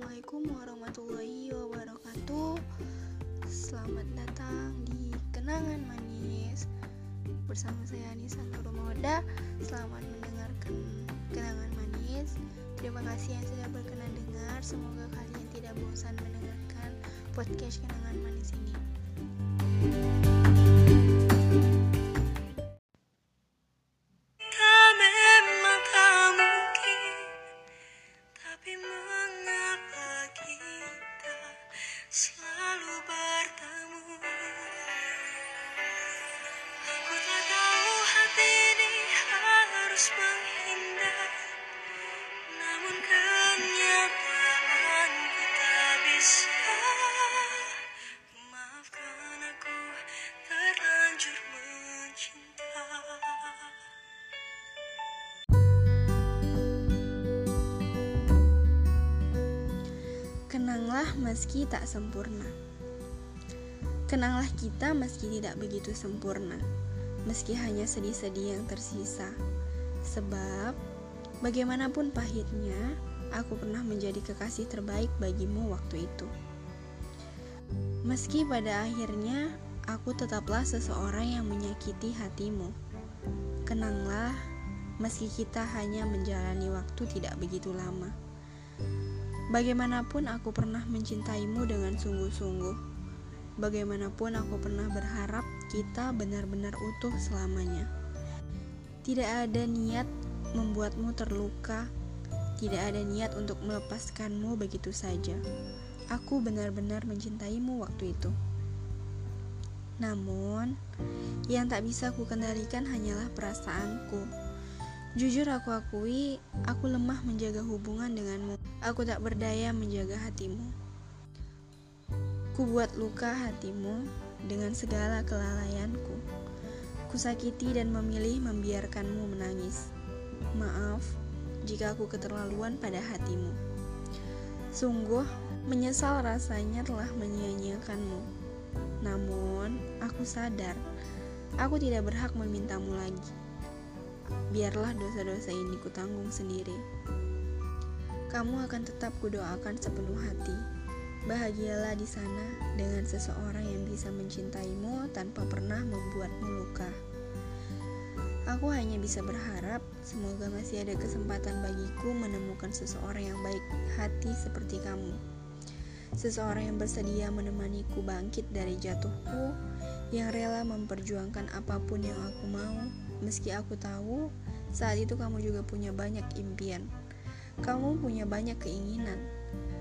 Assalamualaikum warahmatullahi wabarakatuh. Selamat datang di Kenangan Manis. Bersama saya Anissa Nurmoda Selamat mendengarkan Kenangan Manis. Terima kasih yang sudah berkenan dengar. Semoga kalian tidak bosan mendengarkan podcast Kenangan Manis ini. Selalu Kenanglah meski tak sempurna. Kenanglah kita meski tidak begitu sempurna, meski hanya sedih-sedih yang tersisa. Sebab, bagaimanapun pahitnya, aku pernah menjadi kekasih terbaik bagimu waktu itu. Meski pada akhirnya, aku tetaplah seseorang yang menyakiti hatimu. Kenanglah, meski kita hanya menjalani waktu tidak begitu lama. Bagaimanapun aku pernah mencintaimu dengan sungguh-sungguh. Bagaimanapun aku pernah berharap kita benar-benar utuh selamanya. Tidak ada niat membuatmu terluka, tidak ada niat untuk melepaskanmu begitu saja. Aku benar-benar mencintaimu waktu itu. Namun, yang tak bisa ku kendalikan hanyalah perasaanku. Jujur aku akui, aku lemah menjaga hubungan denganmu. Aku tak berdaya menjaga hatimu. Ku buat luka hatimu dengan segala kelalaianku. Kusakiti dan memilih membiarkanmu menangis. Maaf jika aku keterlaluan pada hatimu. Sungguh, menyesal rasanya telah menyia-nyiakanmu. Namun, aku sadar, aku tidak berhak memintamu lagi biarlah dosa-dosa ini kutanggung sendiri. Kamu akan tetap kudoakan sepenuh hati. Bahagialah di sana dengan seseorang yang bisa mencintaimu tanpa pernah membuatmu luka. Aku hanya bisa berharap semoga masih ada kesempatan bagiku menemukan seseorang yang baik hati seperti kamu. Seseorang yang bersedia menemaniku bangkit dari jatuhku, yang rela memperjuangkan apa pun yang aku mau Meski aku tahu saat itu kamu juga punya banyak impian. Kamu punya banyak keinginan.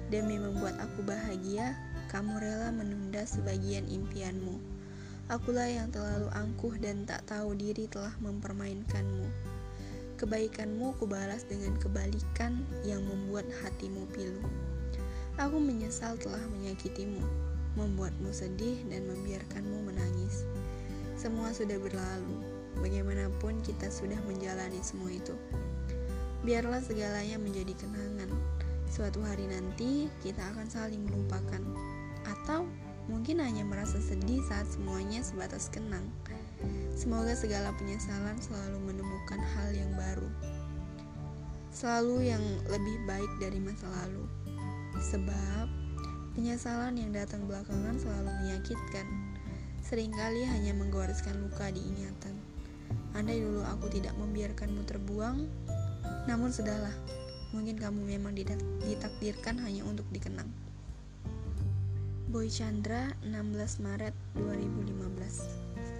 Demi membuat aku bahagia, kamu rela menunda sebagian impianmu. Akulah yang terlalu angkuh dan tak tahu diri telah mempermainkanmu. Kebaikanmu kubalas dengan kebalikan yang membuat hatimu pilu. Aku menyesal telah menyakitimu, membuatmu sedih dan membiarkanmu menangis. Semua sudah berlalu bagaimanapun kita sudah menjalani semua itu. Biarlah segalanya menjadi kenangan. Suatu hari nanti kita akan saling melupakan, atau mungkin hanya merasa sedih saat semuanya sebatas kenang. Semoga segala penyesalan selalu menemukan hal yang baru, selalu yang lebih baik dari masa lalu, sebab penyesalan yang datang belakangan selalu menyakitkan. Seringkali hanya menggoreskan luka di ingatan. Andai dulu aku tidak membiarkanmu terbuang, namun sudahlah, mungkin kamu memang ditakdirkan hanya untuk dikenang. Boy Chandra, 16 Maret 2015